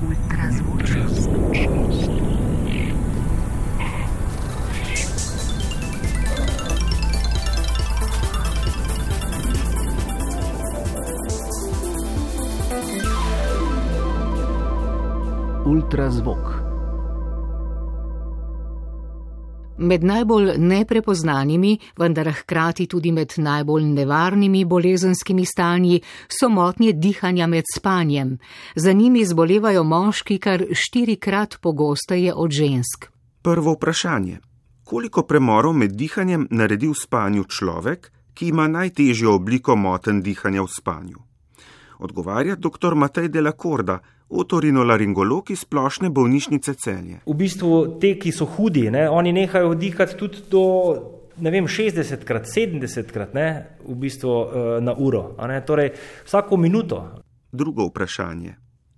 Ultrazvočnost. Ultrazvok. Med najbolj neprepoznanimi, vendar hkrati tudi med najbolj nevarnimi bolezenskimi stanji so motnje dihanja med spanjem. Za njimi zbolevajo moški kar štirikrat pogosteje od žensk. Prvo vprašanje. Koliko premorov med dihanjem naredi v spanju človek, ki ima najtežjo obliko moten dihanja v spanju? Odgovarja dr. Matej Delakorda, otorinolaringolog iz splošne bolnišnice celje. V bistvu te, ki so hudi, ne, oni nehajo dihati tudi do ne vem, 60krat, 70krat ne, v bistvu, uh, na uro, torej vsako minuto. Drugo vprašanje.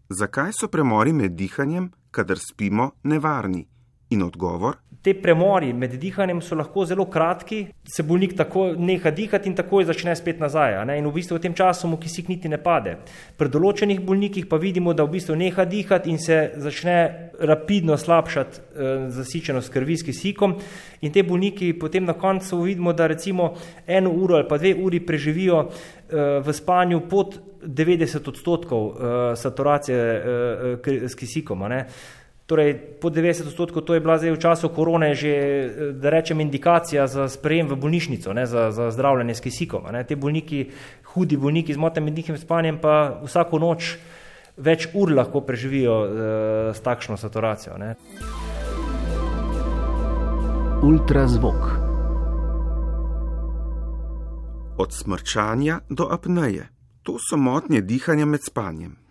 Zakaj so premori med dihanjem, kadar spimo, nevarni? In odgovor? Te premori med dihanjem so lahko zelo kratki, se bolnik tako neha dihati in takoj začne spet nazaj. In v bistvu v tem času mu kisik niti ne pade. Pri določenih bolnikih pa vidimo, da v bistvu neha dihati in se začne rapidno slabšati eh, zasičenost krvi s kisikom. In te bolniki potem na koncu vidimo, da recimo eno uro ali pa dve uri preživijo eh, v spanju pod 90 odstotkov eh, saturacije eh, s kisikom. Torej, po 90 odstotkov to je bila zdaj v času korone že, da rečem, indikacija za sprejem v bolnišnico, ne, za, za zdravljenje s kisikom. Ne. Te bolniki, hudi bolniki z motnjami dihim spanjem pa vsako noč več ur lahko preživijo uh, s takšno saturacijo. Ne. Ultrazvok. Od smrčanja do apneje. To so motnje dihanja med spanjem.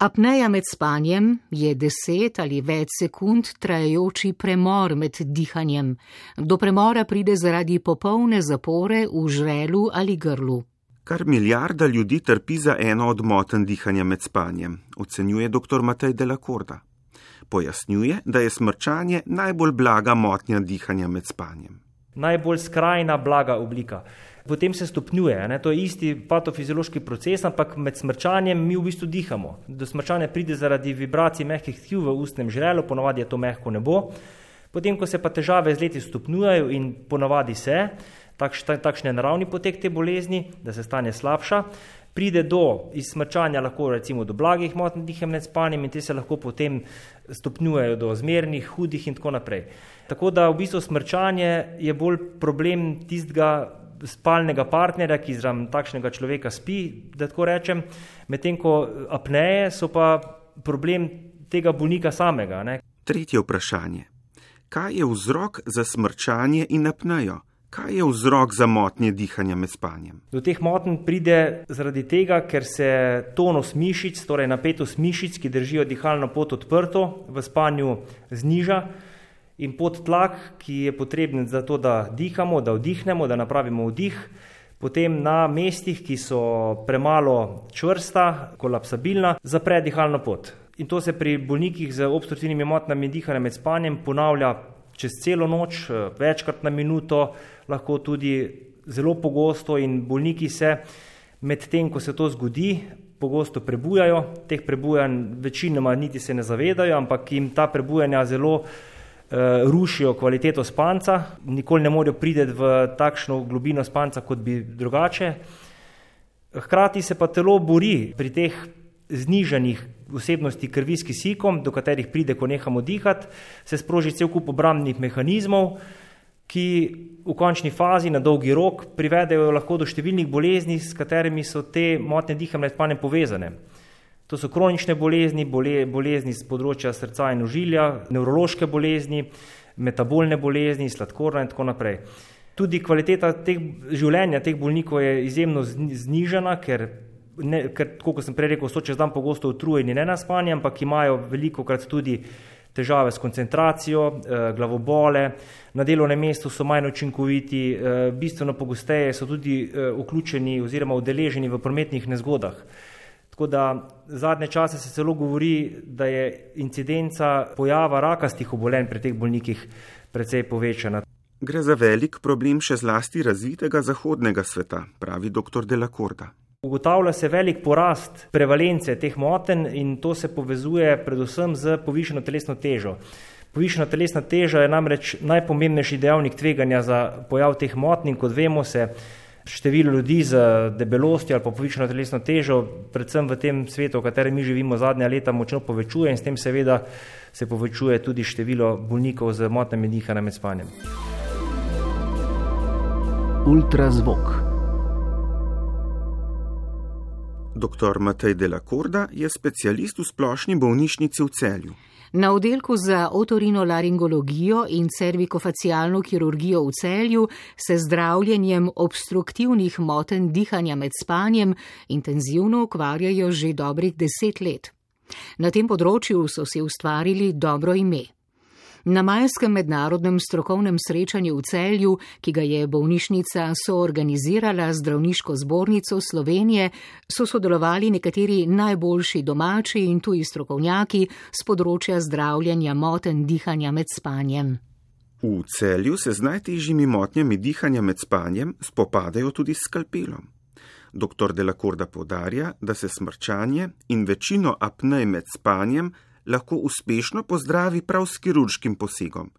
Apneja med spanjem je deset ali več sekund trajajoči premor med dihanjem. Do premora pride zaradi popolne zapore v žrelu ali grlu. Kar milijarda ljudi trpi za eno od moten dihanja med spanjem, ocenjuje dr. Matej Delakorda. Pojasnjuje, da je smrčanje najbolj blaga motnja dihanja med spanjem. Najbolj skrajna blaga oblika potem se stopnjuje. Ne? To je isti patofiziološki proces, ampak med smrčanjem mi v bistvu dihamo. Do smrčanja pride zaradi vibracij mehkih tkiv v ustnem žrelu, ponovadi je to mehko nebo. Potem, ko se pa težave z leti stopnjujejo in ponovadi se, takš, takšen je naravni potek te bolezni, da se stanje slabša, pride do izsmrčanja lahko recimo do blagih motenj dihem med spanjem in te se lahko potem stopnjujejo do zmernih, hudih in tako naprej. Tako da v bistvu smrčanje je bolj problem tistega spalnega partnerja, ki zraven takšnega človeka spi, da tako rečem, medtem ko apneje so pa problem tega bolnika samega. Ne. Tretje vprašanje. Kaj je vzrok za smrčanje in apnejo? Kaj je vzrok za motnje dihanja med spanjem? Do teh motenj pride zaradi tega, ker se tonus mišic, torej napetost mišic, ki držijo dihalno pot odprto, v spanju zniža in podtlak, ki je potreben za to, da dihamo, da vdihnemo, da napravimo vdih, potem na mestih, ki so premalo čvrsta, kolapsabilna, zapre dihalno pot. In to se pri bolnikih z obstruktivnimi motnjami dihanja med spanjem ponavlja čez celo noč, večkrat na minuto, lahko tudi zelo pogosto in bolniki se med tem, ko se to zgodi, pogosto prebujajo, teh prebujanj večinoma niti se ne zavedajo, ampak jim ta prebujanja zelo rušijo kvaliteto spanca, nikoli ne morejo priti v takšno globino spanca, kot bi drugače. Hkrati se pa telo bori pri teh znižanih vsebnosti krvi s kisikom, do katerih pride, ko nehamo dihati, se sproži cel kup obrambnih mehanizmov, ki v končni fazi na dolgi rok privedejo lahko do številnih bolezni, s katerimi so te motne dihanja med panem povezane. To so kronične bolezni, bole, bolezni z področja srca in ožilja, nevrološke bolezni, metabolne bolezni, sladkorna in tako naprej. Tudi kvaliteta teh življenja teh bolnikov je izjemno znižana, ker, ne, ker kot sem prej rekel, so čez dan pogosto utrujeni ne na spanje, ampak imajo veliko krat tudi težave s koncentracijo, eh, glavobole, na delovnem mestu so manj učinkoviti, eh, bistveno pogosteje so tudi eh, vključeni oziroma udeleženi v prometnih nezgodah. Tako da zadnje čase se celo govori, da je incidenca pojava rakastih obolenj pri teh bolnikih precej povečana. Gre za velik problem še zlasti razvitega zahodnega sveta, pravi dr. Delakorda. Ugotavlja se velik porast prevalence teh moten in to se povezuje predvsem z povišeno telesno težo. Povišena telesna teža je namreč najpomembnejši dejavnik tveganja za pojav teh moten in kot vemo se število ljudi z debelostjo ali pa povišeno telesno težo, predvsem v tem svetu, v katerem mi živimo zadnja leta, močno povečuje in s tem seveda se povečuje tudi število bolnikov z motnjami dihanja med spanjem. Ultrazvok. Dr. Matej Delakorda je specialist v splošni bolnišnici v celju. Na oddelku za otorinolaringologijo in cervikofacialno kirurgijo v celju se zdravljenjem obstruktivnih moten dihanja med spanjem intenzivno ukvarjajo že dobrih deset let. Na tem področju so si ustvarili dobro ime. Na majskem mednarodnem strokovnem srečanju v celju, ki ga je bolnišnica soorganizirala zdravniško zbornico Slovenije, so sodelovali nekateri najboljši domači in tuji strokovnjaki z področja zdravljanja moten dihanja med spanjem. V celju se z najtežjimi motnjami dihanja med spanjem spopadajo tudi s skalpelom. Dr. Delakorda podarja, da se smrčanje in večino apnej med spanjem lahko uspešno pozdravi prav s kirurškim posegom.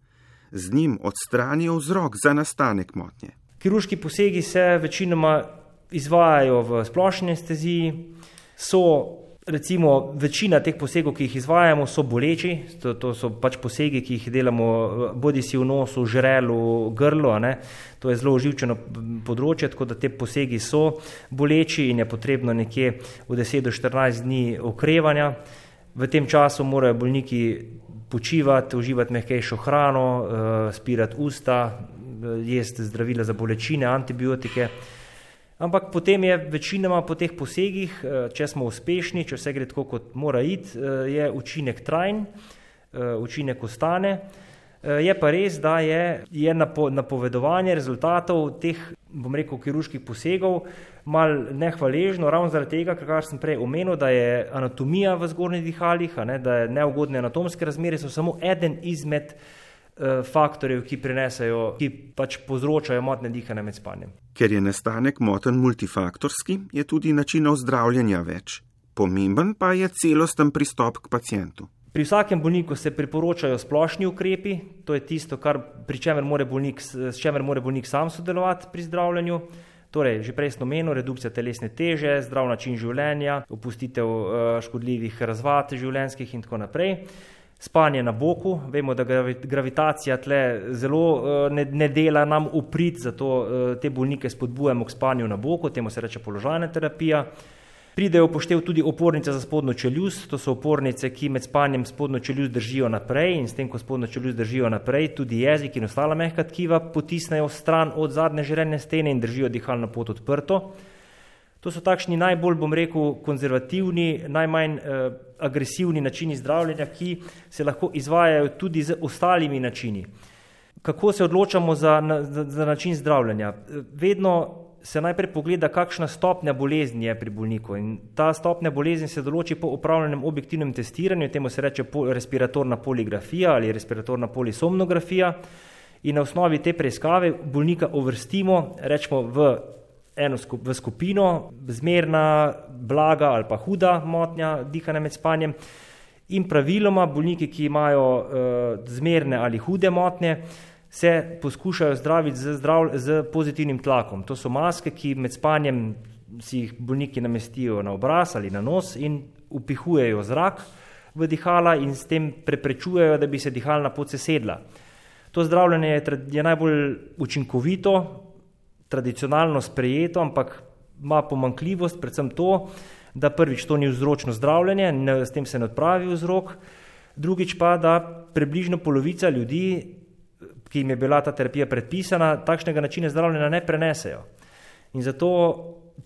Z njim odstranijo vzrok za nastanek motnje. Kirurški posegi se večinoma izvajajo v splošni anesteziji, so recimo večina teh posegov, ki jih izvajamo, so boleči, to, to so pač posegi, ki jih delamo bodi si v nosu, žrelu, grlo, ne? to je zelo uživčeno področje, tako da te posegi so boleči in je potrebno nekje v 10 do 14 dni okrevanja. V tem času morajo bolniki počivati, uživati mehkejšo hrano, uh, spirati usta, uh, jesti zdravila za bolečine, antibiotike. Ampak potem je večinoma po teh posegih, uh, če smo uspešni, če vse gre tako, kot mora iti, je učinek trajen, učinek ostane. Uh, je pa res, da je, je napo, napovedovanje rezultatov teh, bom rekel, kirurških posegov mal nehvaležno, ravno zaradi tega, kar sem prej omenil, da je anatomija v zgornjih dihalih, ne, da je neugodne anatomske razmere, so samo eden izmed uh, faktorjev, ki prenesajo, ki pač povzročajo motne dihanja med spanjem. Ker je nastanek moten multifaktorski, je tudi načinov zdravljenja več. Pomemben pa je celosten pristop k pacijentu. Pri vsakem bolniku se priporočajo splošni ukrepi, to je tisto, kar, pri čemer mora bolnik, s čimer mora bolnik sam sodelovati pri zdravljenju. Torej, že prej smo omenili, redukcija telesne teže, zdrav način življenja, opustitev uh, škodljivih razvad življenjskih in tako naprej. Spanje na boku, vemo, da gravitacija tle zelo uh, ne, ne dela nam uprit, zato uh, te bolnike spodbujamo k spanju na boku, temu se reče položajna terapija. Pridejo upoštev tudi opornice za spodnjo čeljust, to so opornice, ki med spanjem spodnjo čeljust držijo naprej in s tem, ko spodnjo čeljust držijo naprej, tudi jezik in ostala mehka tkiva potisnejo stran od zadnje žrelne stene in držijo dihalno pot odprto. To so takšni najbolj, bom rekel, konzervativni, najmanj eh, agresivni načini zdravljenja, ki se lahko izvajajo tudi z ostalimi načini. Kako se odločamo za, za, za način zdravljenja? Vedno se najprej pogleda, kakšna stopnja bolezni je pri bolniku. In ta stopnja bolezni se določi po upravljenem objektivnem testiranju, temu se reče respiratorna poligrafija ali respiratorna polisomnografija. In na osnovi te preiskave bolnika uvrstimo, rečemo, v eno skup, v skupino, zmerna, blaga ali pa huda motnja dihanja med spanjem. In praviloma bolniki, ki imajo uh, zmerne ali hude motnje, uh, se poskušajo zdraviti z, zdrav, z pozitivnim tlakom. To so maske, ki med spanjem si jih bolniki namestijo na obraz ali na nos in upihujejo zrak v dihala in s tem preprečujejo, da bi se dihalna pot sesedla. To zdravljenje je, je najbolj učinkovito, tradicionalno sprejeto, ampak ima pomankljivost, predvsem to, da prvič to ni vzročno zdravljenje, ne, s tem se ne odpravi vzrok, drugič pa, da približno polovica ljudi ki jim je bila ta terapija predpisana, takšnega načina zdravljenja ne prenesejo. In zato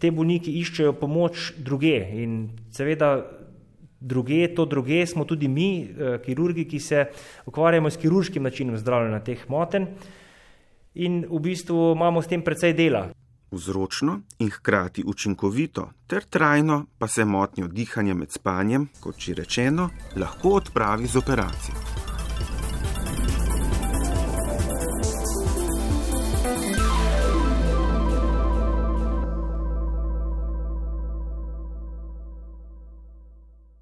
te bolniki iščejo pomoč druge. In seveda druge, to druge smo tudi mi, eh, kirurgi, ki se ukvarjamo s kirurškim načinom zdravljenja teh moten. In v bistvu imamo s tem precej dela. Vzročno in hkrati učinkovito ter trajno pa se motnjo dihanja med spanjem, kot že rečeno, lahko odpravi z operacijo.